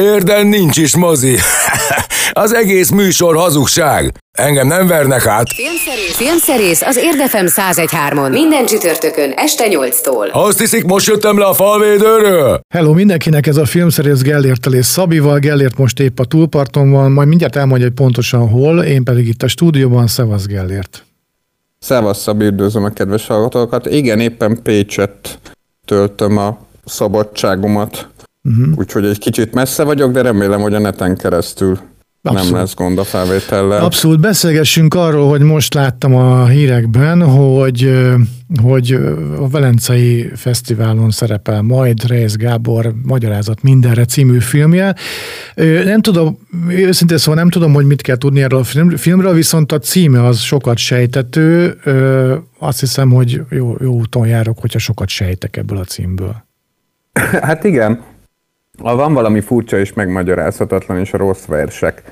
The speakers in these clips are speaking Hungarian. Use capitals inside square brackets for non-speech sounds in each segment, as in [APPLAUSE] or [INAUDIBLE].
Érden nincs is mozi. [LAUGHS] az egész műsor hazugság. Engem nem vernek át. Filmszerész, Filmszerész az Érdefem 1013-on. Minden csütörtökön este 8-tól. Azt hiszik, most jöttem le a falvédőről? Hello mindenkinek, ez a filmszerész Gellértel és Szabival. Gellért most épp a túlparton van, majd mindjárt elmondja, hogy pontosan hol, én pedig itt a stúdióban, Szevasz Gellért. Szevasz Szabi, üdvözlöm a kedves hallgatókat. Igen, éppen Pécset töltöm a szabadságomat Uh-huh. Úgyhogy egy kicsit messze vagyok, de remélem, hogy a neten keresztül Abszolút. nem lesz gond a felvétellel. Abszolút. Beszélgessünk arról, hogy most láttam a hírekben, hogy, hogy a Velencei Fesztiválon szerepel majd Reis Gábor Magyarázat mindenre című filmje. Nem tudom, őszintén szóval nem tudom, hogy mit kell tudni erről a filmről, viszont a címe az sokat sejtető. Azt hiszem, hogy jó, jó úton járok, hogyha sokat sejtek ebből a címből. Hát igen, van valami furcsa és megmagyarázhatatlan, és a rossz versek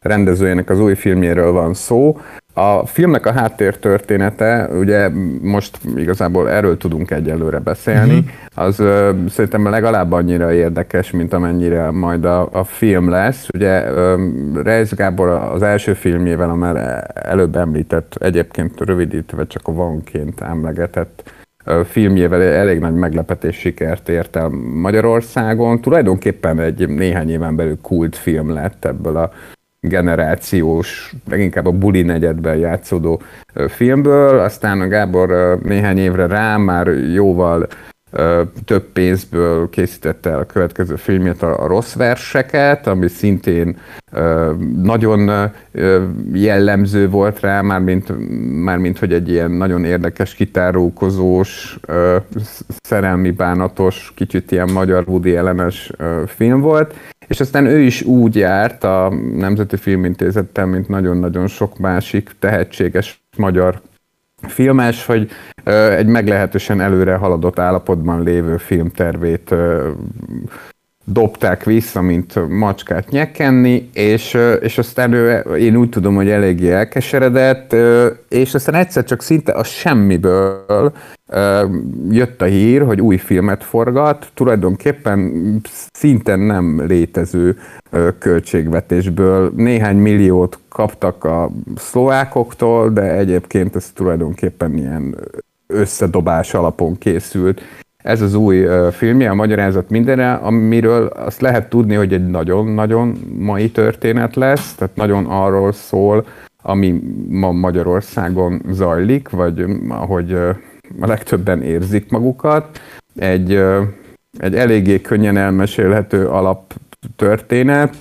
rendezőjének az új filmjéről van szó. A filmnek a háttértörténete, ugye most igazából erről tudunk egyelőre beszélni, uh-huh. az uh, szerintem legalább annyira érdekes, mint amennyire majd a, a film lesz. Ugye um, Reis Gábor az első filmjével, amely előbb említett, egyébként rövidítve csak a vanként emlegetett filmjével elég nagy meglepetés sikert ért el Magyarországon. Tulajdonképpen egy néhány éven belül kult film lett ebből a generációs, leginkább a buli negyedben játszódó filmből, aztán a Gábor néhány évre rá már jóval több pénzből készítette el a következő filmjét, a, rossz verseket, ami szintén nagyon jellemző volt rá, mármint, mármint hogy egy ilyen nagyon érdekes, kitárókozós, szerelmi bánatos, kicsit ilyen magyar Woody ellenes film volt, és aztán ő is úgy járt a Nemzeti Filmintézettel, mint nagyon-nagyon sok másik tehetséges magyar filmes, hogy egy meglehetősen előre haladott állapotban lévő filmtervét dobták vissza, mint macskát nyekenni, és, és aztán ő, én úgy tudom, hogy eléggé elkeseredett, és aztán egyszer csak szinte a semmiből jött a hír, hogy új filmet forgat, tulajdonképpen szinte nem létező költségvetésből. Néhány milliót kaptak a szlovákoktól, de egyébként ez tulajdonképpen ilyen összedobás alapon készült. Ez az új filmje, a magyarázat mindenre, amiről azt lehet tudni, hogy egy nagyon-nagyon mai történet lesz, tehát nagyon arról szól, ami ma Magyarországon zajlik, vagy ahogy a legtöbben érzik magukat. Egy, egy eléggé könnyen elmesélhető alaptörténet,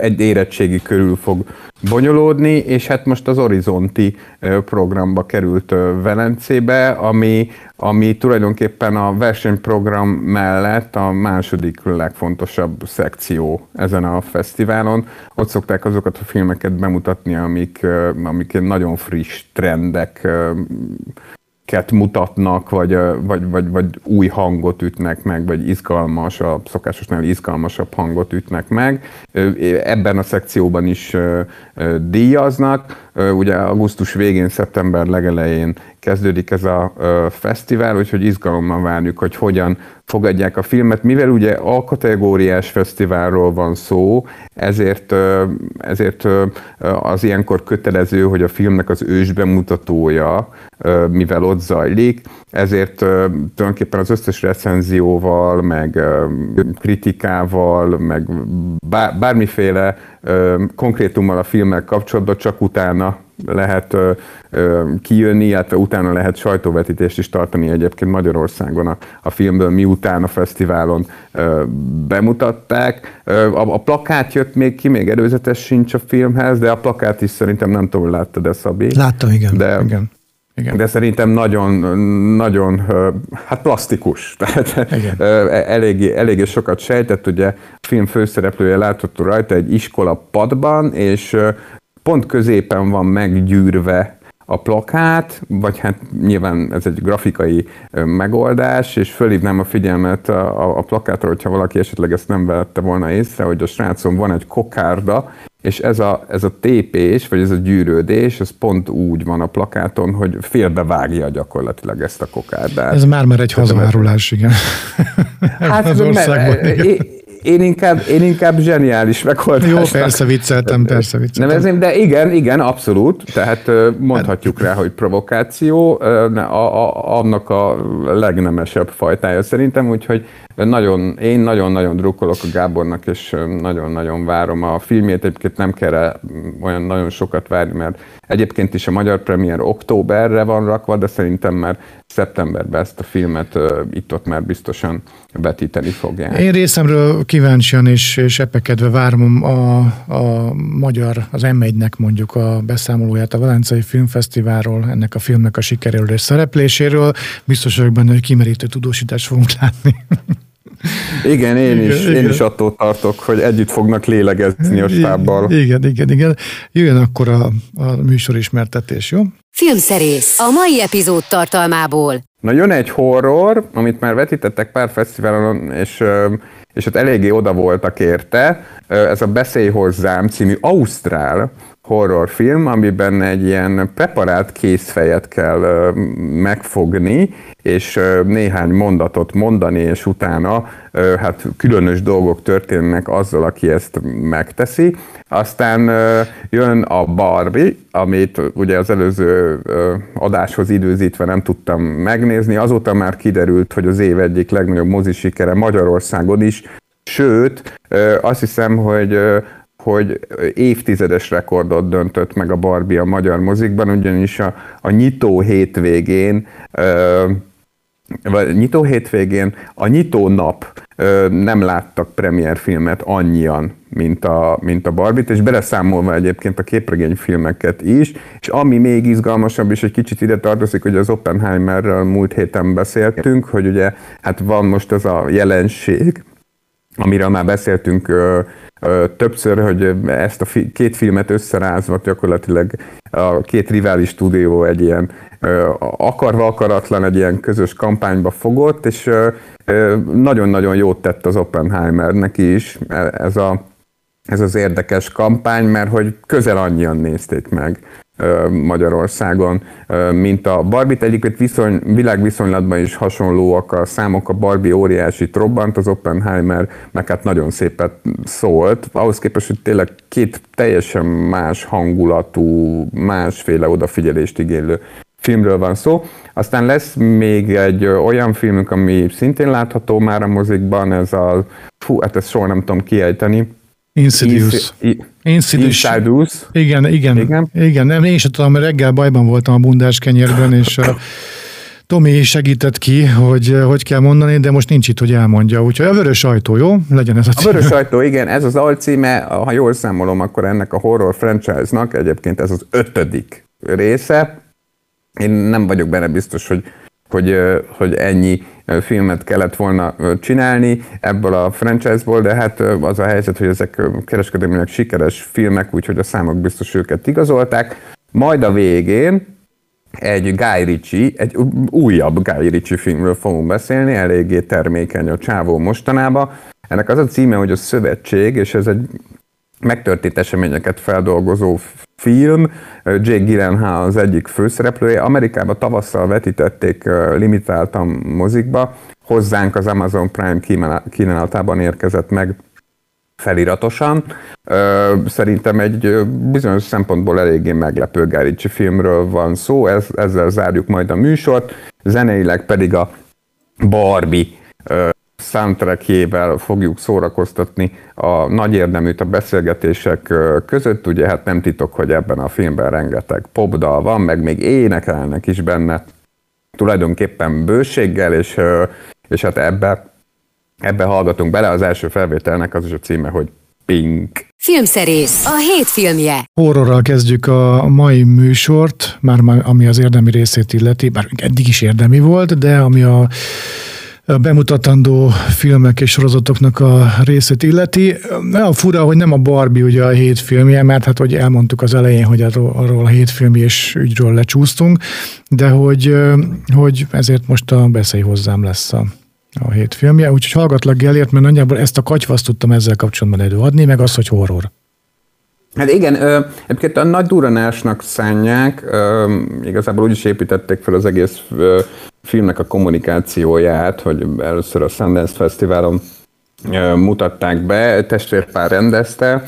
egy érettségi körül fog bonyolódni, és hát most az Horizonti programba került Velencébe, ami, ami tulajdonképpen a versenyprogram mellett a második legfontosabb szekció ezen a fesztiválon. Ott szokták azokat a filmeket bemutatni, amik, amik nagyon friss trendek mutatnak, vagy, vagy, vagy, vagy új hangot ütnek meg, vagy izgalmas, a szokásosnál izgalmasabb hangot ütnek meg. Ebben a szekcióban is díjaznak. Ugye augusztus végén, szeptember legelején kezdődik ez a fesztivál, úgyhogy izgalommal várjuk, hogy hogyan fogadják a filmet. Mivel ugye a kategóriás fesztiválról van szó, ezért, ezért az ilyenkor kötelező, hogy a filmnek az ős bemutatója, mivel ott zajlik, ezért tulajdonképpen az összes recenzióval, meg kritikával, meg bármiféle konkrétummal a filmmel kapcsolatban csak utána lehet ö, ö, kijönni, illetve utána lehet sajtóvetítést is tartani egyébként Magyarországon a, a filmből, miután a fesztiválon ö, bemutatták. Ö, a, a plakát jött még ki, még előzetes sincs a filmhez, de a plakát is szerintem nem tudom, láttad de Szabi. Láttam, igen. De, igen. Igen. De szerintem nagyon, nagyon hát plastikus. [LAUGHS] Tehát Igen. eléggé, eléggé sokat sejtett, ugye a film főszereplője látható rajta egy iskola padban, és pont középen van meggyűrve a plakát, vagy hát nyilván ez egy grafikai megoldás, és fölhívnám a figyelmet a, a plakátra, hogyha valaki esetleg ezt nem vette volna észre, hogy a srácon van egy kokárda, és ez a, ez a tépés, vagy ez a gyűrődés, ez pont úgy van a plakáton, hogy félbevágja gyakorlatilag ezt a kokárdát. Ez már már egy hazárulás, igen. [LAUGHS] Hát az országban, igen. én, inkább, én inkább zseniális megoldásnak. Jó, persze vicceltem, persze vicceltem. Nevezném, de igen, igen, abszolút. Tehát mondhatjuk rá, hogy provokáció, a, a, annak a legnemesebb fajtája szerintem, úgyhogy nagyon, én nagyon-nagyon drukkolok a Gábornak, és nagyon-nagyon várom a filmjét. Egyébként nem kell olyan nagyon sokat várni, mert egyébként is a magyar premier októberre van rakva, de szerintem már szeptemberben ezt a filmet itt-ott már biztosan vetíteni fogják. Én részemről kíváncsian és, és epekedve várom a, a magyar, az m mondjuk a beszámolóját a Velencei Filmfesztiválról, ennek a filmnek a sikeréről és szerepléséről. Biztos vagyok benne, hogy kimerítő tudósítást fogunk látni. [LAUGHS] Igen, én igen, is, igen. én is attól tartok, hogy együtt fognak lélegezni a stábbal. Igen, igen, igen. Jöjjön akkor a, a műsorismertetés, jó? Filmszerész. A mai epizód tartalmából. Na jön egy horror, amit már vetítettek pár fesztiválon, és, és ott eléggé oda voltak érte. Ez a Beszélj hozzám című Ausztrál horrorfilm, amiben egy ilyen preparált készfejet kell megfogni, és néhány mondatot mondani, és utána hát különös dolgok történnek azzal, aki ezt megteszi. Aztán jön a Barbie, amit ugye az előző adáshoz időzítve nem tudtam megnézni. Azóta már kiderült, hogy az év egyik legnagyobb mozisikere Magyarországon is, Sőt, azt hiszem, hogy hogy évtizedes rekordot döntött meg a Barbie a magyar mozikban, ugyanis a, a nyitó hétvégén vagy nyitó hétvégén, a nyitó nap nem láttak filmet annyian, mint a, mint a Barbie-t, és beleszámolva egyébként a képregényfilmeket is, és ami még izgalmasabb, és egy kicsit ide tartozik, hogy az Oppenheimerről múlt héten beszéltünk, hogy ugye hát van most ez a jelenség, amiről már beszéltünk többször, hogy ezt a fi- két filmet összerázva gyakorlatilag a két rivális stúdió egy ilyen akarva akaratlan egy ilyen közös kampányba fogott, és nagyon-nagyon jót tett az Oppenheimernek is e, ez, a, ez az érdekes kampány, mert hogy közel annyian nézték meg Magyarországon, mint a Barbie-t. Egyébként viszony, világviszonylatban is hasonlóak a számok, a Barbie óriási robbant, az Oppenheimer meg hát nagyon szépet szólt. Ahhoz képest, hogy tényleg két teljesen más hangulatú, másféle odafigyelést igénylő filmről van szó. Aztán lesz még egy olyan filmünk, ami szintén látható már a mozikban, ez a, fú, hát ezt soha nem tudom kiejteni, Insidious. Insidious. Insidious. Igen, igen, igen. igen. Nem, én sem tudom, mert reggel bajban voltam a bundás kenyérben, és a Tomi segített ki, hogy hogy kell mondani, de most nincs itt, hogy elmondja. Úgyhogy a vörös ajtó, jó? Legyen ez a címe. A vörös ajtó, [LAUGHS] igen, ez az alcíme, ha jól számolom, akkor ennek a horror franchise-nak egyébként ez az ötödik része. Én nem vagyok benne biztos, hogy hogy, hogy ennyi filmet kellett volna csinálni ebből a franchise-ból, de hát az a helyzet, hogy ezek kereskedelmileg sikeres filmek, úgyhogy a számok biztos őket igazolták. Majd a végén egy Guy Ritchie, egy újabb Guy Ritchie filmről fogunk beszélni, eléggé termékeny a csávó mostanában. Ennek az a címe, hogy a Szövetség, és ez egy megtörtént eseményeket feldolgozó film. Jake Gyllenhaal az egyik főszereplője. Amerikában tavasszal vetítették limitáltan mozikba. Hozzánk az Amazon Prime kínálatában érkezett meg feliratosan. Szerintem egy bizonyos szempontból eléggé meglepő Gárici filmről van szó, Ez, ezzel zárjuk majd a műsort. Zeneileg pedig a Barbie soundtrackjével fogjuk szórakoztatni a nagy érdeműt a beszélgetések között. Ugye hát nem titok, hogy ebben a filmben rengeteg popdal van, meg még énekelnek is benne tulajdonképpen bőséggel, és, és hát ebbe, ebbe hallgatunk bele. Az első felvételnek az is a címe, hogy Pink. Filmszerész, a hét filmje. Horrorral kezdjük a mai műsort, már ami az érdemi részét illeti, bár eddig is érdemi volt, de ami a bemutatandó filmek és sorozatoknak a részét illeti. A fura, hogy nem a Barbie ugye a hét filmje, mert hát hogy elmondtuk az elején, hogy arról, a hét film és ügyről lecsúsztunk, de hogy, hogy ezért most a Beszélj hozzám lesz a, a hét filmje. Úgyhogy hallgatlak Gellért, mert nagyjából ezt a katyvaszt tudtam ezzel kapcsolatban előadni, meg az, hogy horror. Hát igen, egyébként a nagy duranásnak szánják, igazából úgy is építették fel az egész filmnek a kommunikációját, hogy először a Sundance Fesztiválon mutatták be, testvérpár rendezte,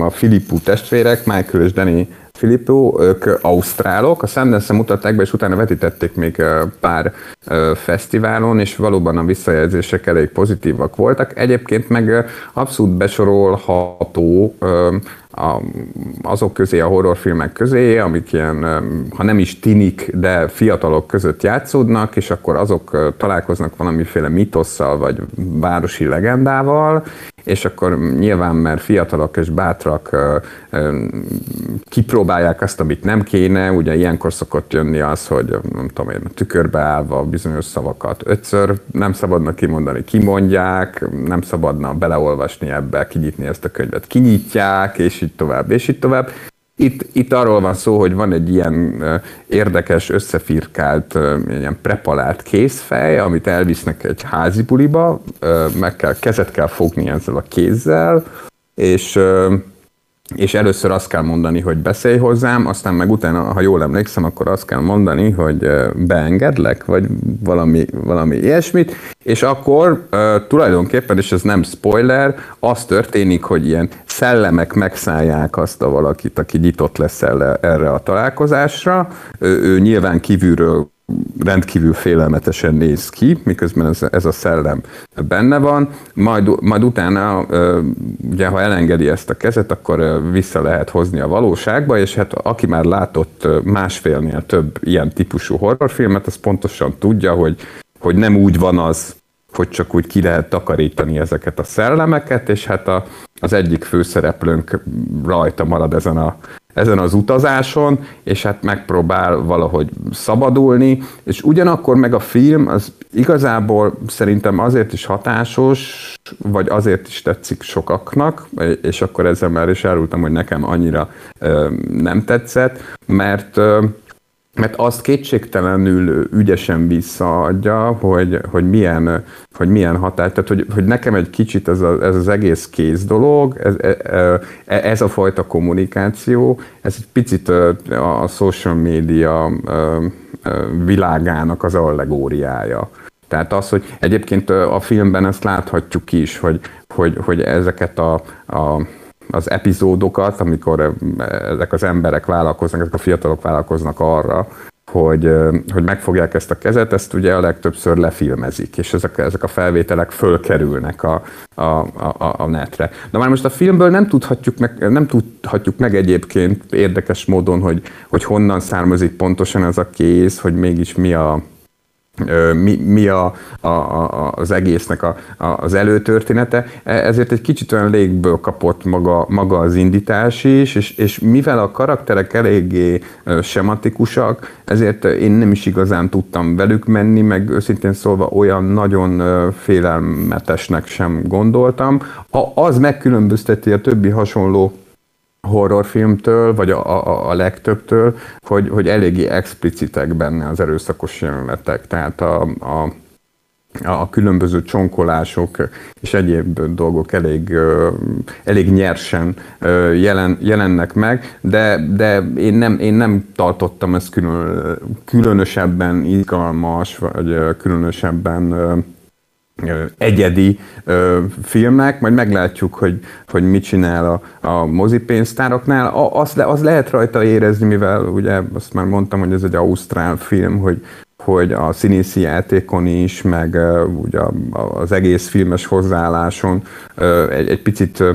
a Filippu testvérek, Michael és Danny Filippo, ők ausztrálok, a sundance mutatták be, és utána vetítették még pár fesztiválon, és valóban a visszajelzések elég pozitívak voltak. Egyébként meg abszolút besorolható a, azok közé, a horrorfilmek közé, amik ilyen, ha nem is tinik, de fiatalok között játszódnak, és akkor azok találkoznak valamiféle mitosszal, vagy városi legendával, és akkor nyilván, mert fiatalok és bátrak kipróbálják azt, amit nem kéne, ugye ilyenkor szokott jönni az, hogy nem tudom én, tükörbe állva bizonyos szavakat ötször nem szabadna kimondani, kimondják, nem szabadna beleolvasni ebbe, kinyitni ezt a könyvet, kinyitják, és így tovább, és így tovább. Itt, itt arról van szó, hogy van egy ilyen érdekes, összefirkált, ilyen prepalált kézfej, amit elvisznek egy házi buliba, meg kell, kezet kell fogni ezzel a kézzel, és és először azt kell mondani, hogy beszélj hozzám, aztán meg utána, ha jól emlékszem, akkor azt kell mondani, hogy beengedlek, vagy valami, valami ilyesmit, és akkor tulajdonképpen, és ez nem spoiler, az történik, hogy ilyen szellemek megszállják azt a valakit, aki nyitott lesz erre a találkozásra. Ő, ő nyilván kívülről rendkívül félelmetesen néz ki, miközben ez, ez a szellem benne van, majd, majd utána, ugye ha elengedi ezt a kezet, akkor vissza lehet hozni a valóságba, és hát aki már látott másfélnél több ilyen típusú horrorfilmet, az pontosan tudja, hogy, hogy nem úgy van az, hogy csak úgy ki lehet takarítani ezeket a szellemeket, és hát a, az egyik főszereplőnk rajta marad ezen a ezen az utazáson, és hát megpróbál valahogy szabadulni, és ugyanakkor meg a film az igazából szerintem azért is hatásos, vagy azért is tetszik sokaknak, és akkor ezzel már is elrúltam, hogy nekem annyira ö, nem tetszett, mert ö, mert azt kétségtelenül ügyesen visszaadja, hogy, hogy, milyen, hogy milyen hatás, tehát hogy, hogy nekem egy kicsit ez, a, ez az egész kéz dolog, ez, e, e, ez a fajta kommunikáció, ez egy picit a social media világának az allegóriája. Tehát az, hogy egyébként a filmben ezt láthatjuk is, hogy, hogy, hogy ezeket a, a az epizódokat, amikor eh, ezek az emberek vállalkoznak, ezek a fiatalok vállalkoznak arra, hogy, eh, hogy megfogják ezt a kezet, ezt ugye a legtöbbször lefilmezik, és ezek, ezek a felvételek fölkerülnek a, a, a, a netre. De már most a filmből nem tudhatjuk meg, nem tudhatjuk meg egyébként érdekes módon, hogy, hogy honnan származik pontosan ez a kéz, hogy mégis mi a, mi, mi a, a, a, az egésznek a, a, az előtörténete, e, ezért egy kicsit olyan légből kapott maga, maga az indítás is, és, és mivel a karakterek eléggé sematikusak, ezért én nem is igazán tudtam velük menni, meg őszintén szólva olyan nagyon félelmetesnek sem gondoltam. A, az megkülönbözteti a többi hasonló horrorfilmtől, vagy a, a, a legtöbbtől, hogy, hogy eléggé explicitek benne az erőszakos jelenetek. Tehát a, a, a különböző csonkolások és egyéb dolgok elég, elég nyersen jelen, jelennek meg, de, de én, nem, én nem tartottam ezt külön, különösebben izgalmas, vagy különösebben egyedi ö, filmek, majd meglátjuk, hogy, hogy mit csinál a, a mozipénztároknál. A, az, le, az lehet rajta érezni, mivel ugye azt már mondtam, hogy ez egy ausztrál film, hogy, hogy a színészi játékon is, meg uh, ugye az egész filmes hozzáálláson uh, egy, egy picit uh,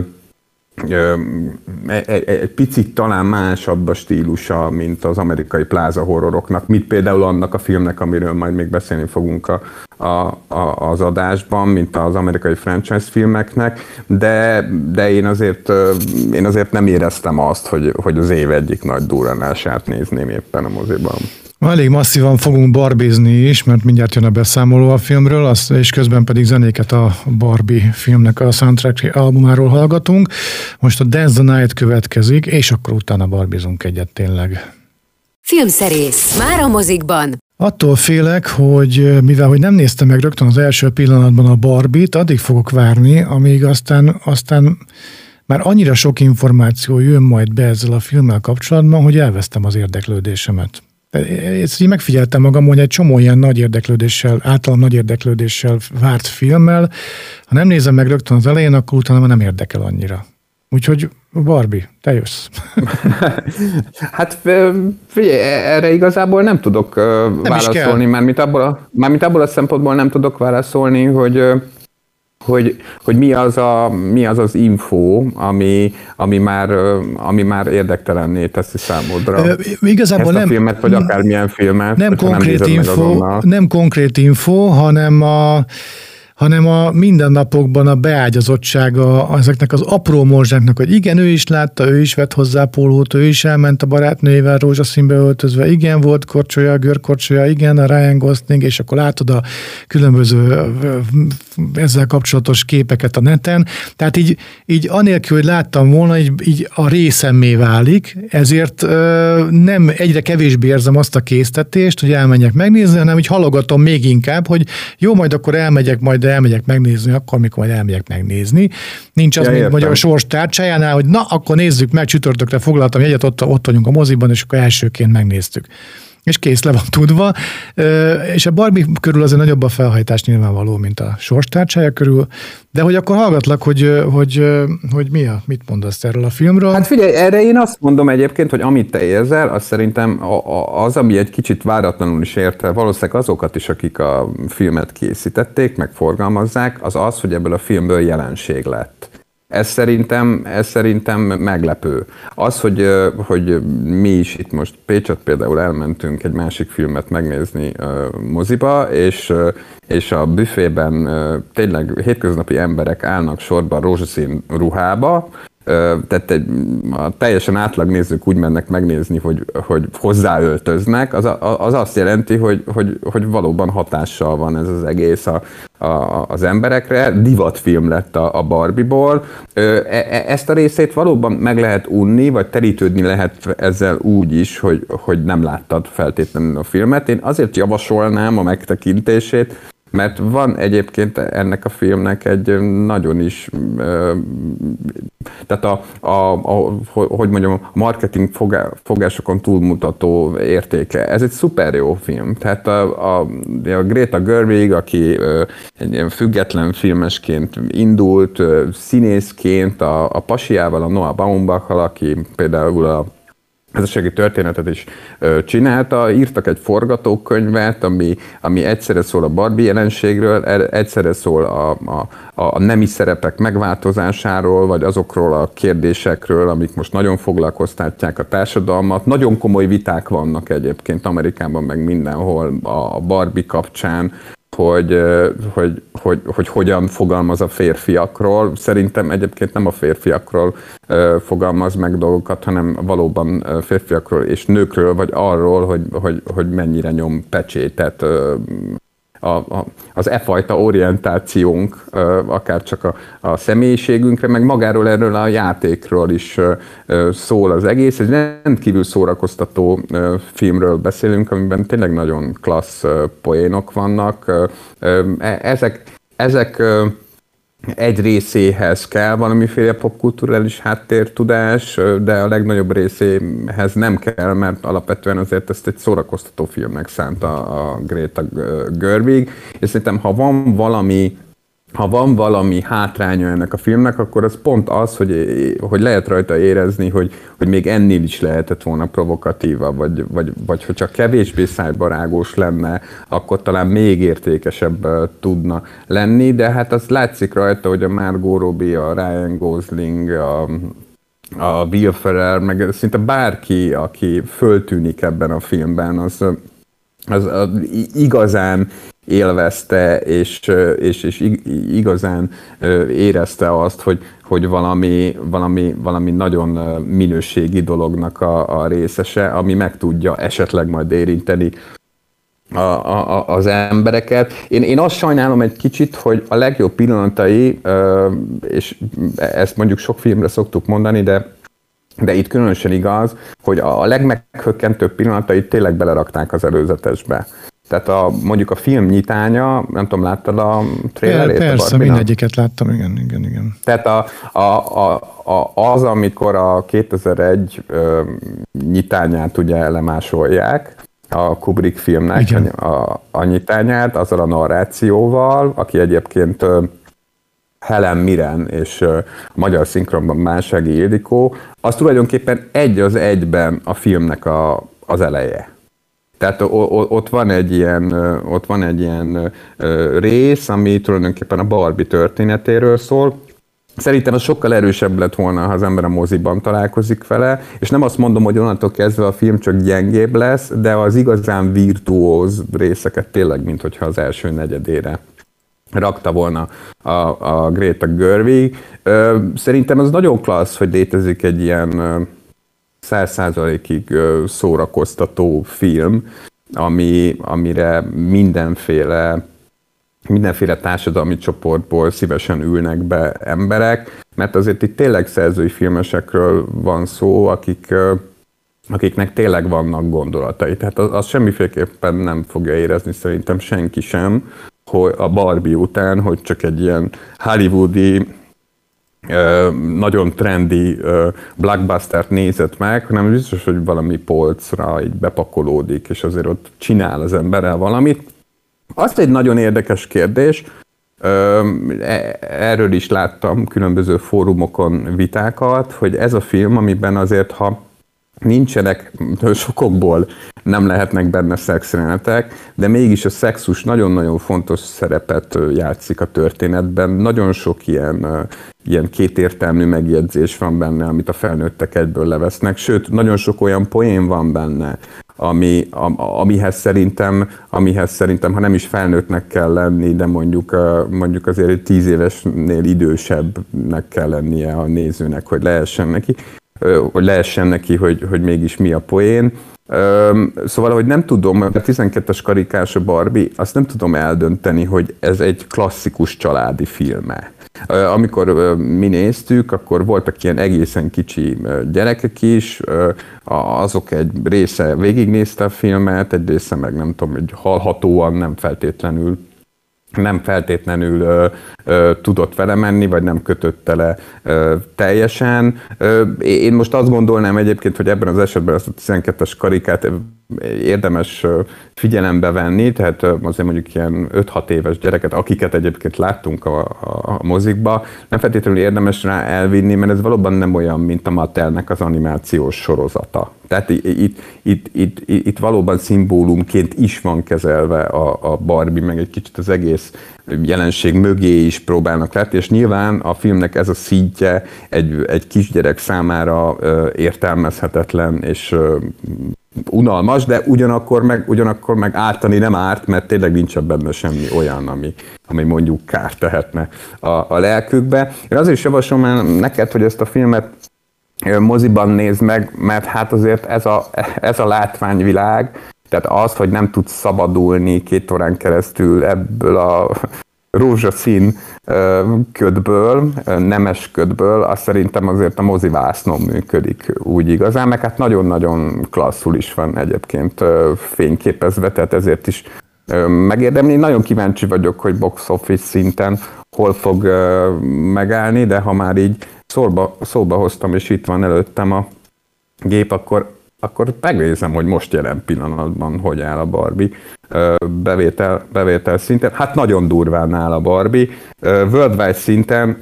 egy, egy picit talán másabb a stílusa, mint az amerikai pláza horroroknak, mint például annak a filmnek, amiről majd még beszélni fogunk a, a, a, az adásban, mint az amerikai franchise filmeknek, de, de én, azért, én azért nem éreztem azt, hogy, hogy az év egyik nagy durranását nézném éppen a moziban. Elég masszívan fogunk barbizni is, mert mindjárt jön a beszámoló a filmről, azt, és közben pedig zenéket a Barbie filmnek a soundtrack albumáról hallgatunk. Most a Dance the Night következik, és akkor utána barbizunk egyet tényleg. Filmszerész. Már a mozikban. Attól félek, hogy mivel hogy nem néztem meg rögtön az első pillanatban a Barbit, addig fogok várni, amíg aztán, aztán már annyira sok információ jön majd be ezzel a filmmel kapcsolatban, hogy elvesztem az érdeklődésemet. Ezt így megfigyeltem magam, hogy egy csomó ilyen nagy érdeklődéssel, általam nagy érdeklődéssel várt filmmel, ha nem nézem meg rögtön az elején, akkor utána nem érdekel annyira. Úgyhogy Barbie, te jössz. [LAUGHS] hát figyelj, erre igazából nem tudok nem válaszolni, mármint abból, a, mármint abból a szempontból nem tudok válaszolni, hogy hogy, hogy mi, az a, mi az az info, ami, ami, már, ami már érdektelenné teszi számodra. E, igazából Ezt a nem, filmet, vagy akármilyen filmet. Nem konkrét, nem info, nem konkrét info, hanem a hanem a mindennapokban a beágyazottsága ezeknek az apró morzsáknak, hogy igen, ő is látta, ő is vett hozzá pólót, ő is elment a barátnőjével rózsaszínbe öltözve, igen, volt korcsolya, görkorcsolya, igen, a Ryan Gosling, és akkor látod a különböző ezzel kapcsolatos képeket a neten. Tehát így, így anélkül, hogy láttam volna, így, így a részemmé válik, ezért nem egyre kevésbé érzem azt a késztetést, hogy elmenjek megnézni, hanem így halogatom még inkább, hogy jó, majd akkor elmegyek majd de elmegyek megnézni, akkor, amikor majd elmegyek megnézni. Nincs az, ja, mint a sors tárcsájánál, hogy na, akkor nézzük meg, csütörtökre foglaltam jegyet, ott, ott vagyunk a moziban, és akkor elsőként megnéztük és kész le van tudva, és a Barbie körül azért nagyobb a felhajtás nyilvánvaló, mint a sorstárcsája körül, de hogy akkor hallgatlak, hogy, hogy, hogy mi a, mit mondasz erről a filmről? Hát figyelj, erre én azt mondom egyébként, hogy amit te érzel, az szerintem az, ami egy kicsit váratlanul is érte, valószínűleg azokat is, akik a filmet készítették, meg forgalmazzák, az az, hogy ebből a filmből jelenség lett. Ez szerintem, ez szerintem meglepő. Az, hogy, hogy mi is itt most Pécsat például elmentünk egy másik filmet megnézni moziba, és, és a büfében tényleg hétköznapi emberek állnak sorban rózsaszín ruhába, tehát egy, a teljesen átlag nézők úgy mennek megnézni, hogy, hogy hozzáöltöznek, az, az azt jelenti, hogy, hogy, hogy valóban hatással van ez az egész a, a, az emberekre. Divatfilm lett a, a Barbie-ból. E, e, ezt a részét valóban meg lehet unni, vagy terítődni lehet ezzel úgy is, hogy, hogy nem láttad feltétlenül a filmet. Én azért javasolnám a megtekintését, mert van egyébként ennek a filmnek egy nagyon is, tehát a, a, a hogy mondjam, a marketing fogásokon túlmutató értéke. Ez egy szuper jó film. Tehát a, a, a Greta Gerwig, aki egy ilyen független filmesként indult, színészként, a, a pasiával, a Noah Baumbachal, aki például a házassági történetet is ö, csinálta, írtak egy forgatókönyvet, ami, ami egyszerre szól a Barbie jelenségről, er, egyszerre szól a, a, a nemi szerepek megváltozásáról, vagy azokról a kérdésekről, amik most nagyon foglalkoztatják a társadalmat. Nagyon komoly viták vannak egyébként Amerikában, meg mindenhol a Barbie kapcsán, hogy, hogy, hogy, hogy hogyan fogalmaz a férfiakról. Szerintem egyébként nem a férfiakról fogalmaz meg dolgokat, hanem valóban férfiakról és nőkről, vagy arról, hogy, hogy, hogy mennyire nyom pecsétet a, a, az e fajta orientációnk, akár csak a, a személyiségünkre, meg magáról erről a játékról is szól az egész. Egy rendkívül szórakoztató filmről beszélünk, amiben tényleg nagyon klassz poénok vannak. E, ezek, ezek egy részéhez kell valamiféle popkulturális háttértudás, de a legnagyobb részéhez nem kell, mert alapvetően azért ezt egy szórakoztató filmnek szánta a Greta Gerwig, és szerintem ha van valami ha van valami hátránya ennek a filmnek, akkor az pont az, hogy, hogy lehet rajta érezni, hogy, hogy még ennél is lehetett volna provokatíva, vagy, vagy, vagy hogy csak kevésbé szájbarágós lenne, akkor talán még értékesebb tudna lenni, de hát az látszik rajta, hogy a Margot Robbie, a Ryan Gosling, a, a Will Ferrell, meg szinte bárki, aki föltűnik ebben a filmben, az az, az igazán élvezte, és, és, és igazán érezte azt, hogy, hogy valami, valami, valami nagyon minőségi dolognak a, a részese, ami meg tudja esetleg majd érinteni a, a, az embereket. Én, én azt sajnálom egy kicsit, hogy a legjobb pillanatai, és ezt mondjuk sok filmre szoktuk mondani, de de itt különösen igaz, hogy a legmeghökkentőbb pillanatait tényleg belerakták az előzetesbe. Tehát a, mondjuk a film nyitánya, nem tudom, láttad a trailerét? Persze, a mindegyiket láttam, igen, igen, igen. Tehát a, a, a, a, az, amikor a 2001 ö, nyitányát ugye lemásolják, a Kubrick filmnek Igen. a, a nyitányát, azzal a narrációval, aki egyébként Helen Miren és a magyar szinkronban Másági Ildikó, az tulajdonképpen egy az egyben a filmnek a, az eleje. Tehát ott van egy ilyen, ott van egy ilyen rész, ami tulajdonképpen a Barbie történetéről szól, Szerintem az sokkal erősebb lett volna, ha az ember a moziban találkozik vele, és nem azt mondom, hogy onnantól kezdve a film csak gyengébb lesz, de az igazán virtuóz részeket tényleg, mint hogyha az első negyedére rakta volna a, a Greta Gerwig. Szerintem az nagyon klassz, hogy létezik egy ilyen száz százalékig szórakoztató film, ami, amire mindenféle mindenféle társadalmi csoportból szívesen ülnek be emberek, mert azért itt tényleg szerzői filmesekről van szó, akik, akiknek tényleg vannak gondolatai. Tehát az, az semmiféleképpen nem fogja érezni szerintem senki sem, hogy a Barbie után, hogy csak egy ilyen hollywoodi nagyon trendi blockbustert nézett meg, hanem biztos, hogy valami polcra így bepakolódik, és azért ott csinál az emberrel valamit. Azt egy nagyon érdekes kérdés, e, erről is láttam különböző fórumokon vitákat, hogy ez a film, amiben azért, ha nincsenek, [LAUGHS] sokokból nem lehetnek benne szexjelenetek, de mégis a szexus nagyon-nagyon fontos szerepet játszik a történetben. Nagyon sok ilyen, ilyen kétértelmű megjegyzés van benne, amit a felnőttek egyből levesznek, sőt, nagyon sok olyan poén van benne, ami, amihez, szerintem, amihez szerintem, ha nem is felnőttnek kell lenni, de mondjuk, mondjuk azért tíz évesnél idősebbnek kell lennie a nézőnek, hogy lehessen neki, hogy lehessen neki, hogy, hogy mégis mi a poén. Szóval, hogy nem tudom, a 12-es karikás a Barbie, azt nem tudom eldönteni, hogy ez egy klasszikus családi filme. Amikor mi néztük, akkor voltak ilyen egészen kicsi gyerekek is, azok egy része végignézte a filmet, egy része meg nem tudom, hogy hallhatóan nem feltétlenül nem feltétlenül ö, ö, tudott vele menni, vagy nem kötötte le ö, teljesen. Ö, én most azt gondolnám egyébként, hogy ebben az esetben ezt a 12-es karikát érdemes figyelembe venni, tehát azért mondjuk ilyen 5-6 éves gyereket, akiket egyébként láttunk a, a, a mozikba, nem feltétlenül érdemes rá elvinni, mert ez valóban nem olyan, mint a Mattelnek az animációs sorozata. Tehát itt, itt, itt, itt, valóban szimbólumként is van kezelve a, a Barbie, meg egy kicsit az egész jelenség mögé is próbálnak látni, és nyilván a filmnek ez a szintje egy, egy kisgyerek számára értelmezhetetlen és unalmas, de ugyanakkor meg, ugyanakkor meg ártani nem árt, mert tényleg nincs benne semmi olyan, ami, ami mondjuk kár tehetne a, a lelkükbe. Én azért is javaslom neked, hogy ezt a filmet moziban nézd meg, mert hát azért ez a, ez a látványvilág, tehát az, hogy nem tudsz szabadulni két órán keresztül ebből a rózsaszín ködből, nemes ködből, azt szerintem azért a mozivásznon működik úgy igazán, meg hát nagyon-nagyon klasszul is van egyébként fényképezve, tehát ezért is megérdemli. Nagyon kíváncsi vagyok, hogy box office szinten hol fog megállni, de ha már így szóba, szóba hoztam, és itt van előttem a gép, akkor akkor megnézem, hogy most jelen pillanatban hogy áll a Barbie bevétel, bevétel szinten. Hát nagyon durván áll a Barbie. Worldwide szinten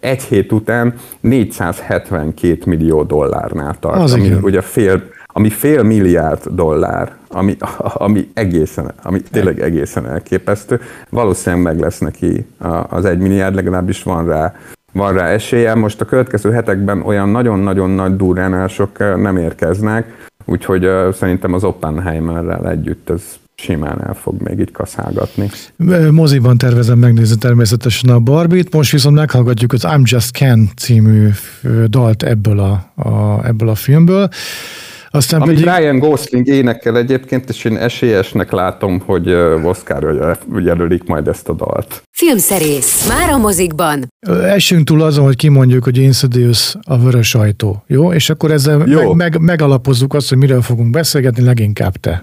egy hét után 472 millió dollárnál tart, Az ami igen. ugye fél, ami fél milliárd dollár, ami, ami egészen, ami tényleg egészen elképesztő. Valószínűleg meg lesz neki az egy milliárd, legalábbis van rá van rá esélye. Most a következő hetekben olyan nagyon-nagyon nagy durránások nem érkeznek, úgyhogy szerintem az Oppenheimerrel együtt ez simán el fog még így kaszálgatni. Moziban tervezem megnézni természetesen a Barbit, most viszont meghallgatjuk az I'm Just Ken című dalt ebből a, a, ebből a filmből. Aztán Amit pedig... Ryan Gosling énekel egyébként, és én esélyesnek látom, hogy Oscarra jelölik majd ezt a dalt. Filmszerész. Már a mozikban. Esünk túl azon, hogy kimondjuk, hogy Insidious a vörös ajtó. Jó? És akkor ezzel Jó. Meg, meg, megalapozzuk azt, hogy miről fogunk beszélgetni, leginkább te.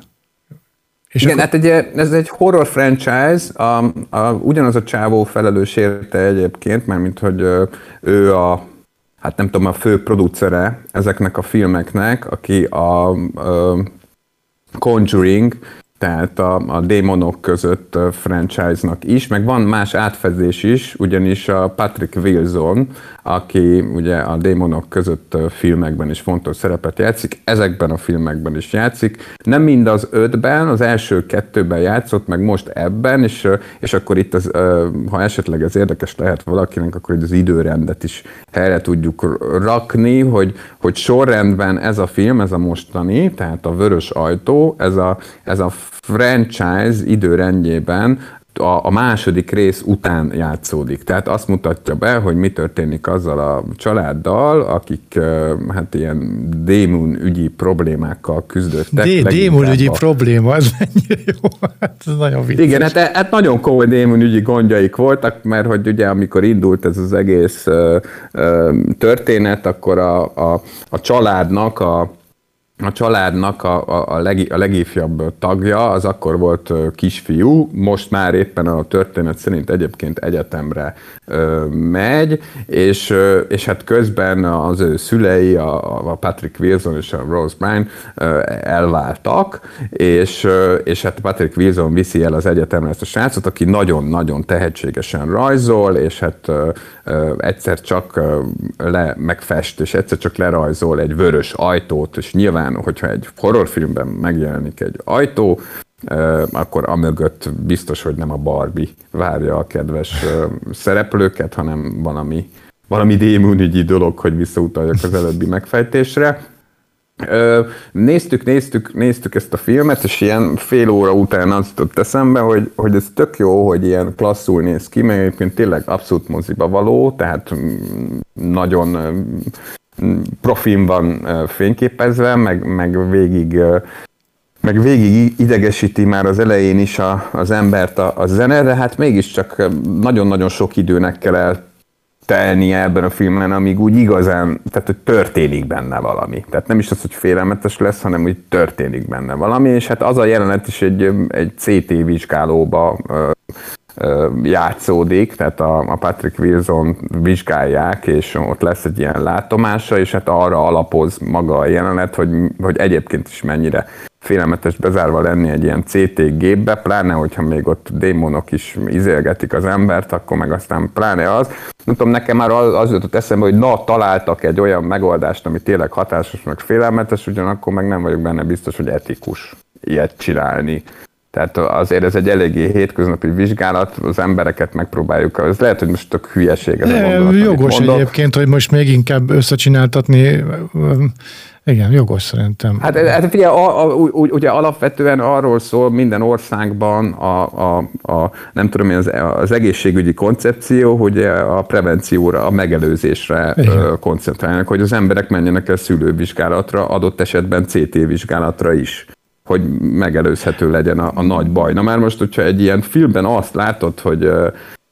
És Igen, akkor... hát egy, ez egy horror franchise, a, a, ugyanaz a csávó felelős érte egyébként, mert mint hogy ő a hát nem tudom, a fő producere ezeknek a filmeknek, aki a, a Conjuring, tehát a, a démonok között franchise-nak is, meg van más átfedés is, ugyanis a Patrick Wilson, aki ugye a démonok között filmekben is fontos szerepet játszik, ezekben a filmekben is játszik. Nem mind az ötben, az első kettőben játszott, meg most ebben, és, és akkor itt, az, ha esetleg ez érdekes lehet valakinek, akkor az időrendet is helyre tudjuk rakni, hogy, hogy sorrendben ez a film, ez a mostani, tehát a Vörös Ajtó, ez a, ez a franchise időrendjében a, a második rész után játszódik. Tehát azt mutatja be, hogy mi történik azzal a családdal, akik hát ilyen démon ügyi problémákkal küzdöttek. Dé- démon ügyi a... probléma, ez mennyire jó, [LAUGHS] hát ez nagyon vicces. Igen, hát, hát nagyon komoly démon ügyi gondjaik voltak, mert hogy ugye amikor indult ez az egész uh, uh, történet, akkor a, a, a családnak a a családnak a, a, a, leg, a legifjabb tagja az akkor volt kisfiú, most már éppen a történet szerint egyébként egyetemre ö, megy, és, ö, és hát közben az ő szülei, a, a Patrick Wilson és a Rose Bryan ö, elváltak, és, ö, és hát Patrick Wilson viszi el az egyetemre ezt a srácot, aki nagyon-nagyon tehetségesen rajzol, és hát ö, ö, egyszer csak ö, le megfest, és egyszer csak lerajzol egy vörös ajtót, és nyilván nyilván, hogyha egy horrorfilmben megjelenik egy ajtó, akkor amögött biztos, hogy nem a Barbie várja a kedves szereplőket, hanem valami, valami démonügyi dolog, hogy visszautaljak az előbbi megfejtésre. Néztük, néztük, néztük ezt a filmet, és ilyen fél óra után az jutott eszembe, hogy, hogy ez tök jó, hogy ilyen klasszul néz ki, mert egyébként tényleg abszolút moziba való, tehát mm, nagyon profin van fényképezve, meg, meg végig meg végig idegesíti már az elején is a, az embert a, a zene, de hát mégiscsak nagyon-nagyon sok időnek kell eltelnie ebben a filmben, amíg úgy igazán, tehát hogy történik benne valami. Tehát nem is az, hogy félelmetes lesz, hanem hogy történik benne valami, és hát az a jelenet is egy, egy CT vizsgálóba játszódik, tehát a, a Patrick Wilson vizsgálják, és ott lesz egy ilyen látomása, és hát arra alapoz maga a jelenet, hogy, hogy egyébként is mennyire félelmetes bezárva lenni egy ilyen CT gépbe, pláne, hogyha még ott démonok is izélgetik az embert, akkor meg aztán pláne az. Nem tudom, nekem már az, az jutott eszembe, hogy na, találtak egy olyan megoldást, ami tényleg hatásos, meg félelmetes, ugyanakkor meg nem vagyok benne biztos, hogy etikus ilyet csinálni tehát azért ez egy eléggé hétköznapi vizsgálat, az embereket megpróbáljuk, ez lehet, hogy most tök hülyeség ez a gondolat, Jogos egyébként, hogy most még inkább összecsináltatni, igen, jogos szerintem. Hát, hát figyelj, a, a, ugye alapvetően arról szól minden országban a, a, a nem tudom az, az egészségügyi koncepció, hogy a prevencióra, a megelőzésre Igen. koncentrálnak, hogy az emberek menjenek el szülővizsgálatra, adott esetben CT vizsgálatra is hogy megelőzhető legyen a, a nagy baj. Na már most, hogyha egy ilyen filmben azt látod, hogy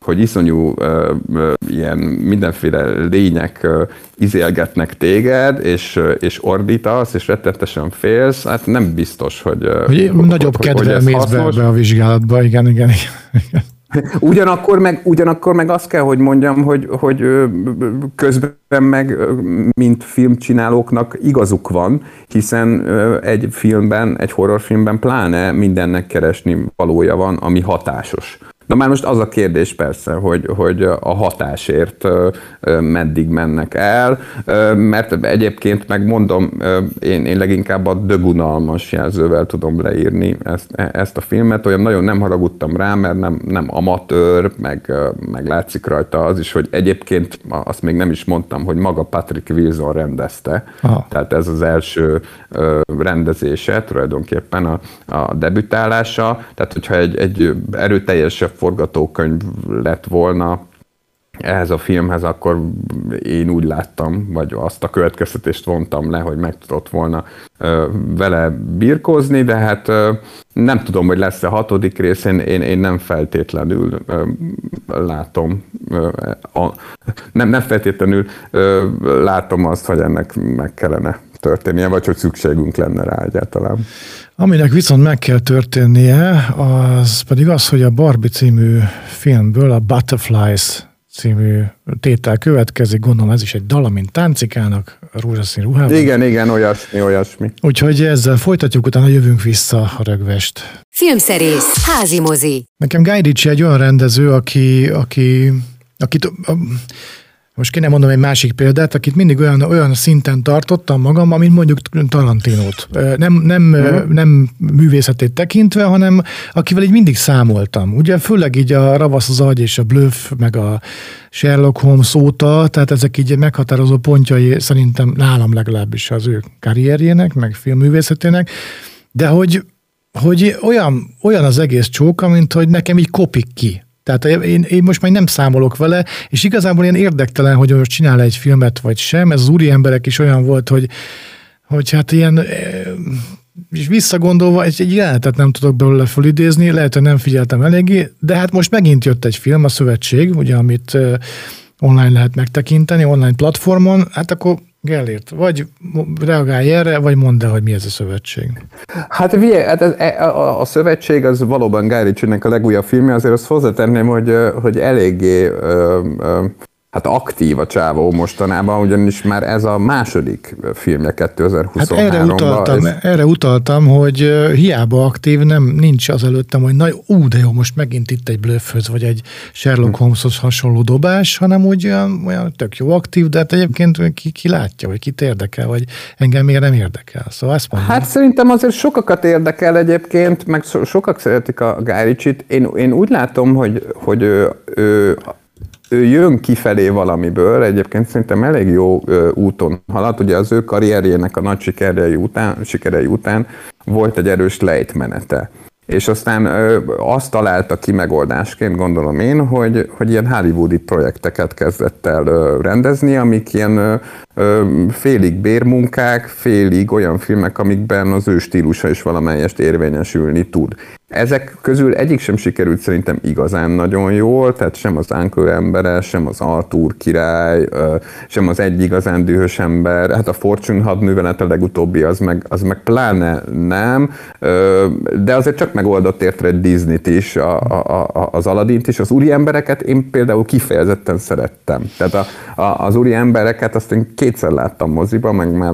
hogy iszonyú uh, uh, ilyen mindenféle lények uh, izélgetnek téged, és, és ordítasz, és rettetesen félsz, hát nem biztos, hogy... Uh, hogy nagyobb hogy, kedvel mész be, be a vizsgálatba, igen, igen, igen. [LAUGHS] Ugyanakkor meg, ugyanakkor meg azt kell, hogy mondjam, hogy, hogy közben meg, mint filmcsinálóknak igazuk van, hiszen egy filmben, egy horrorfilmben pláne mindennek keresni valója van, ami hatásos. Na már most az a kérdés persze, hogy, hogy a hatásért meddig mennek el, mert egyébként megmondom, én, én leginkább a dögunalmas jelzővel tudom leírni ezt, ezt a filmet, olyan nagyon nem haragudtam rá, mert nem, nem amatőr, meg, meg látszik rajta az is, hogy egyébként azt még nem is mondtam, hogy maga Patrick Wilson rendezte, Aha. tehát ez az első rendezése tulajdonképpen a, a debütálása, tehát hogyha egy, egy erőteljesebb forgatókönyv lett volna ehhez a filmhez, akkor én úgy láttam, vagy azt a következtetést vontam le, hogy meg tudott volna ö, vele birkózni, de hát ö, nem tudom, hogy lesz-e hatodik rész, én, én, én nem feltétlenül ö, látom, ö, a, nem, nem feltétlenül ö, látom azt, hogy ennek meg kellene történnie, vagy hogy szükségünk lenne rá egyáltalán. Aminek viszont meg kell történnie, az pedig az, hogy a Barbie című filmből, a Butterflies című tétel következik, gondolom ez is egy dal, mint táncikának, rózsaszín ruhában. Igen, igen, olyasmi, olyasmi. Úgyhogy ezzel folytatjuk, utána jövünk vissza a rögvest. Filmszerész, házi mozi. Nekem Guy Ritchie egy olyan rendező, aki, aki, akit most kéne mondom egy másik példát, akit mindig olyan, olyan szinten tartottam magam, mint mondjuk Tarantinót. Nem, nem, mm. nem művészetét tekintve, hanem akivel így mindig számoltam. Ugye főleg így a Ravasz az agy és a Bluff, meg a Sherlock Holmes óta, tehát ezek így meghatározó pontjai szerintem nálam legalábbis az ő karrierjének, meg filmművészetének, de hogy, hogy olyan, olyan az egész csóka, mint hogy nekem így kopik ki. Tehát én, én most már nem számolok vele, és igazából ilyen érdektelen, hogy most csinál egy filmet, vagy sem. Ez az úri emberek is olyan volt, hogy, hogy hát ilyen eh, és visszagondolva egy, egy jelenetet nem tudok belőle fölidézni, lehet, hogy nem figyeltem eléggé, de hát most megint jött egy film, a Szövetség, ugye, amit eh, online lehet megtekinteni, online platformon, hát akkor Gellért, vagy reagálj erre, vagy mondd el, hogy mi ez a szövetség. Hát, ugye, hát ez, e, a, a, szövetség az valóban Guy Ritchie-nek a legújabb filmje, azért azt hozzátenném, hogy, hogy eléggé ö, ö, Hát aktív a csávó mostanában, ugyanis már ez a második filmje 2023-ban. Hát erre utaltam, ez... erre utaltam, hogy hiába aktív, nem nincs az előttem, hogy na ú, de jó, most megint itt egy blöffhöz, vagy egy Sherlock Holmeshoz hasonló dobás, hanem úgy olyan, olyan tök jó aktív, de hát egyébként ki, ki látja, vagy kit érdekel, vagy engem miért nem érdekel. Szóval ezt mondom. Hát szerintem azért sokakat érdekel egyébként, meg so, sokak szeretik a Guy Ritchie-t. Én, én úgy látom, hogy, hogy ő ő jön kifelé valamiből, egyébként szerintem elég jó úton halad, ugye az ő karrierjének a nagy sikerei után, sikerei után volt egy erős lejtmenete. És aztán ö, azt találta ki megoldásként, gondolom én, hogy, hogy ilyen hollywoodi projekteket kezdett el ö, rendezni, amik ilyen ö, félig bérmunkák, félig olyan filmek, amikben az ő stílusa is valamelyest érvényesülni tud. Ezek közül egyik sem sikerült szerintem igazán nagyon jól, tehát sem az Uncle embere, sem az Arthur király, sem az egy igazán dühös ember, hát a Fortune hadművelet a legutóbbi, az meg, az meg pláne nem, de azért csak megoldott értre egy Disney-t is, a, a, a, az Aladdin-t is, az úri embereket én például kifejezetten szerettem. Tehát a, a, az úri embereket azt én kétszer láttam moziba, meg már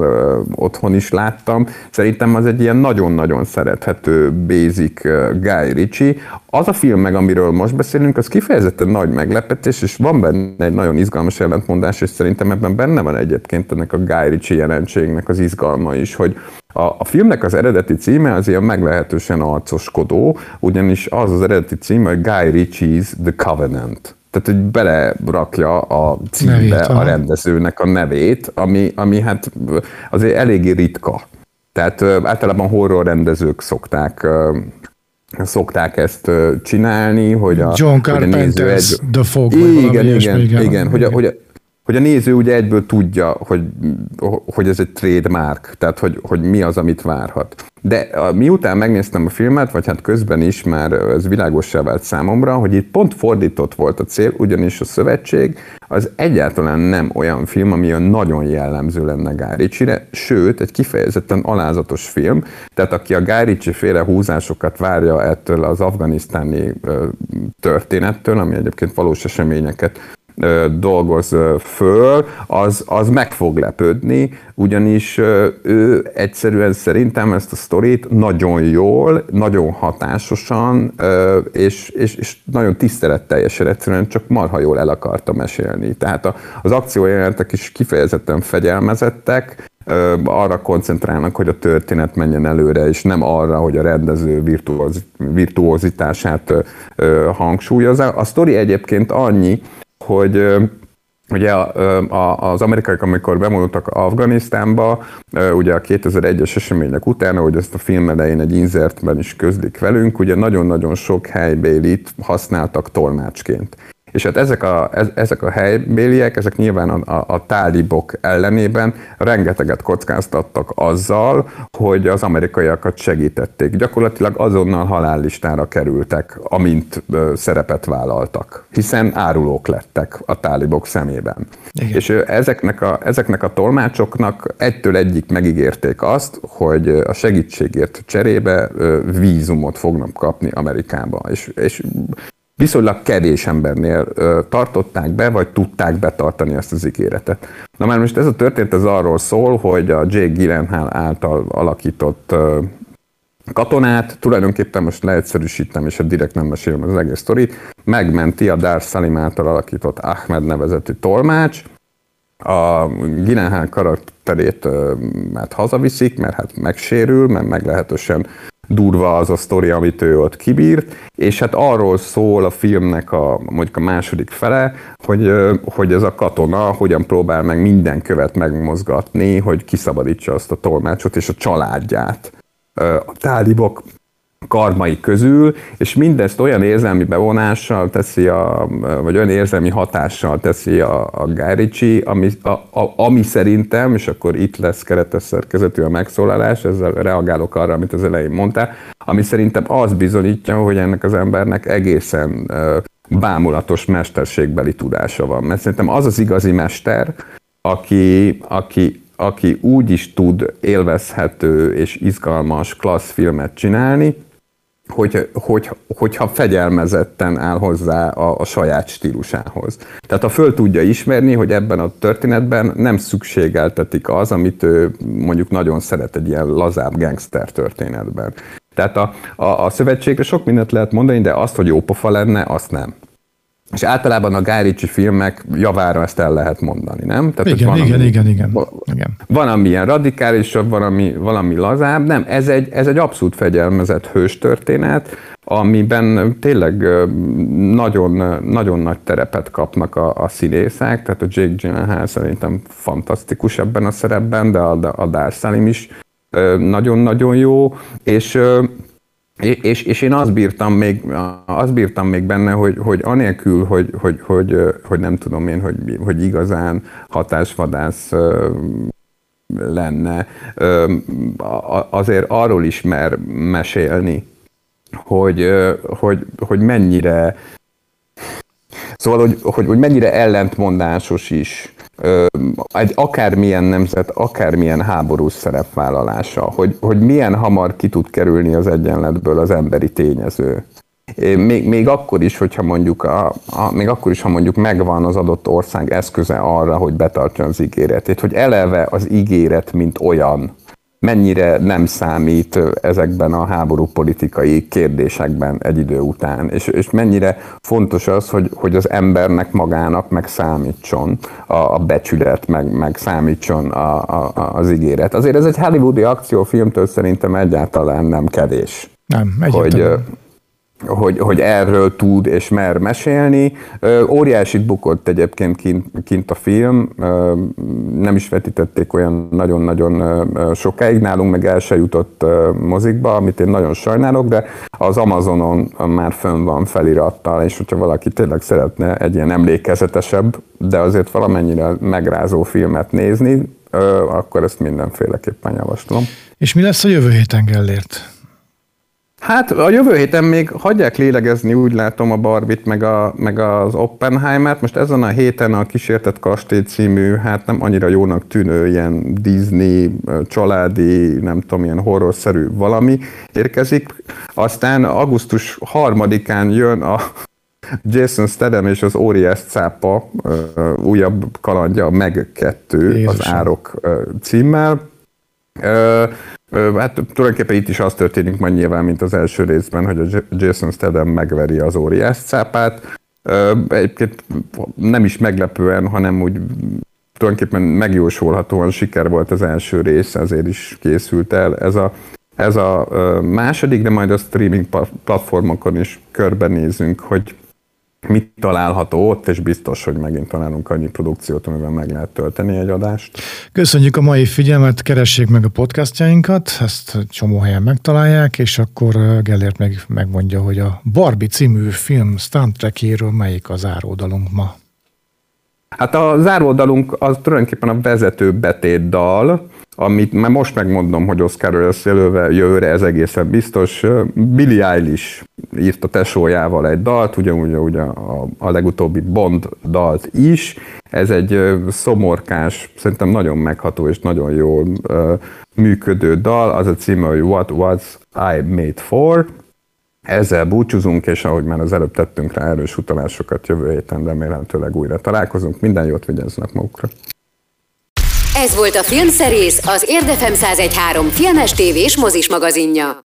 otthon is láttam. Szerintem az egy ilyen nagyon-nagyon szerethető, basic Guy Ritchie. Az a film meg, amiről most beszélünk, az kifejezetten nagy meglepetés, és van benne egy nagyon izgalmas ellentmondás, és szerintem ebben benne van egyébként ennek a Guy Ritchie jelentségnek az izgalma is, hogy a, a filmnek az eredeti címe az ilyen meglehetősen arcoskodó, ugyanis az az eredeti címe, hogy Guy Ritchie's The Covenant tehát hogy belerakja a címbe nevét, a rendezőnek a nevét, ami, ami hát azért eléggé ritka. Tehát általában horror rendezők szokták szokták ezt csinálni, hogy a, John hogy a néző egy... The Fog, igen, igen, igen, igen, hogy a, hogy a, hogy a néző ugye egyből tudja, hogy, hogy ez egy trademark, tehát hogy, hogy mi az, amit várhat. De miután megnéztem a filmet, vagy hát közben is már ez világossá vált számomra, hogy itt pont fordított volt a cél, ugyanis a szövetség az egyáltalán nem olyan film, ami olyan nagyon jellemző lenne Gáricsire, sőt, egy kifejezetten alázatos film, tehát aki a Gáricsi féle húzásokat várja ettől az afganisztáni történettől, ami egyébként valós eseményeket dolgoz föl, az, az meg fog lepődni, ugyanis ő egyszerűen szerintem ezt a sztorit nagyon jól, nagyon hatásosan, és, és, és nagyon tiszteletteljesen egyszerűen csak marha jól el akarta mesélni. Tehát az akciójelenetek is kifejezetten fegyelmezettek, arra koncentrálnak, hogy a történet menjen előre, és nem arra, hogy a rendező virtuóz, virtuózitását hangsúlyozza. A sztori egyébként annyi, hogy Ugye az amerikaiak, amikor bemondottak Afganisztánba, ugye a 2001-es események után, hogy ezt a film elején egy inzertben is közlik velünk, ugye nagyon-nagyon sok helybélit használtak tolmácsként. És hát ezek a, ezek a helybéliek, ezek nyilván a, a, a tálibok ellenében rengeteget kockáztattak azzal, hogy az amerikaiakat segítették. Gyakorlatilag azonnal halállistára kerültek, amint ö, szerepet vállaltak, hiszen árulók lettek a tálibok szemében. Igen. És ö, ezeknek a, ezeknek a tolmácsoknak egytől egyik megígérték azt, hogy a segítségért cserébe ö, vízumot fognak kapni Amerikába. És, és viszonylag kevés embernél tartották be, vagy tudták betartani ezt az ígéretet. Na már most ez a történet ez arról szól, hogy a Jake Gyllenhaal által alakított katonát, tulajdonképpen most leegyszerűsítem, és a direkt nem mesélem az egész sztorit, megmenti a Dar Salim által alakított Ahmed nevezetű tolmács, a Gyllenhaal karakterét mert hazaviszik, mert hát megsérül, mert meglehetősen durva az a sztori, amit ő ott kibírt, és hát arról szól a filmnek a, mondjuk a második fele, hogy, hogy ez a katona hogyan próbál meg minden követ megmozgatni, hogy kiszabadítsa azt a tolmácsot és a családját. A tálibok karmai közül, és mindezt olyan érzelmi bevonással teszi, a, vagy olyan érzelmi hatással teszi a, a Guy ami, a, a, ami szerintem, és akkor itt lesz keretes szerkezetű a megszólalás, ezzel reagálok arra, amit az elején mondtál, ami szerintem az bizonyítja, hogy ennek az embernek egészen bámulatos mesterségbeli tudása van. Mert szerintem az az igazi mester, aki, aki aki úgy is tud élvezhető és izgalmas klassz filmet csinálni, hogy, hogy, hogyha fegyelmezetten áll hozzá a, a saját stílusához. Tehát a föl tudja ismerni, hogy ebben a történetben nem szükségeltetik az, amit ő mondjuk nagyon szeret egy ilyen lazább gangster történetben. Tehát a, a, a szövetségre sok mindent lehet mondani, de azt, hogy jópofa lenne, azt nem. És általában a Guy Ritchie filmek javára ezt el lehet mondani, nem? Tehát, igen, van, igen, ami, igen, igen, igen. Van, ami ilyen radikálisabb, van, ami valami lazább. Nem, ez egy, ez egy abszolút fegyelmezett hős történet, amiben tényleg nagyon, nagyon nagy terepet kapnak a, a színészek, tehát a Jake Gyllenhaal szerintem fantasztikus ebben a szerepben, de a, a Dar Salim is nagyon-nagyon jó, és és, és én azt bírtam még, azt bírtam még benne, hogy, hogy anélkül, hogy, hogy, hogy, hogy nem tudom én, hogy, hogy igazán hatásvadász lenne, azért arról is mer mesélni, hogy, hogy, hogy mennyire Szóval, hogy, hogy, hogy mennyire ellentmondásos is egy akármilyen nemzet, akármilyen háborús szerepvállalása, hogy, hogy milyen hamar ki tud kerülni az egyenletből az emberi tényező. Még, még akkor is, hogyha mondjuk, a, a, még akkor is, ha mondjuk megvan az adott ország eszköze arra, hogy betartja az ígéretét, hogy eleve az ígéret, mint olyan, mennyire nem számít ezekben a háború politikai kérdésekben egy idő után, és, és mennyire fontos az, hogy, hogy az embernek magának meg számítson a, a becsület, meg, meg számítson a, a, az ígéret. Azért ez egy hollywoodi akciófilmtől szerintem egyáltalán nem kevés. Nem, egyáltalán. Hogy, hogy, hogy erről tud és mer mesélni. Óriásit bukott egyébként kint, kint a film, nem is vetítették olyan nagyon-nagyon sokáig, nálunk meg el se jutott mozikba, amit én nagyon sajnálok, de az Amazonon már fönn van felirattal, és hogyha valaki tényleg szeretne egy ilyen emlékezetesebb, de azért valamennyire megrázó filmet nézni, akkor ezt mindenféleképpen javaslom. És mi lesz a jövő héten Gellért? Hát a jövő héten még hagyják lélegezni, úgy látom a Barbit meg, a, meg az Oppenheimert. Most ezen a héten a Kísértett Kastély című, hát nem annyira jónak tűnő ilyen Disney, családi, nem tudom, ilyen horrorszerű valami érkezik. Aztán augusztus harmadikán jön a Jason Statham és az Óriás cápa újabb kalandja, Meg 2 Jézusom. az árok címmel. Hát tulajdonképpen itt is az történik majd nyilván, mint az első részben, hogy a Jason Statham megveri az óriás cápát. Egyébként nem is meglepően, hanem úgy tulajdonképpen megjósolhatóan siker volt az első rész, ezért is készült el ez a, ez a második, de majd a streaming platformokon is körbenézünk, hogy mit található ott, és biztos, hogy megint találunk annyi produkciót, amiben meg lehet tölteni egy adást. Köszönjük a mai figyelmet, keressék meg a podcastjainkat, ezt csomó helyen megtalálják, és akkor Gellért meg megmondja, hogy a Barbie című film Star Trekéről melyik az áródalunk ma. Hát a záródalunk az tulajdonképpen a vezető betét dal, amit már most megmondom, hogy Oscar lesz jelölve jövőre, ez egészen biztos. Billy Eilish írt a tesójával egy dalt, ugyanúgy ugye a, a legutóbbi Bond dalt is. Ez egy szomorkás, szerintem nagyon megható és nagyon jól működő dal. Az a címe, hogy What Was I Made For? Ezzel búcsúzunk, és ahogy már az előbb tettünk rá erős utalásokat, jövő héten remélhetőleg újra találkozunk. Minden jót vigyázzanak magukra! Ez volt a Filmszerész, az Érdefem 1013 filmes tévés mozis magazinja.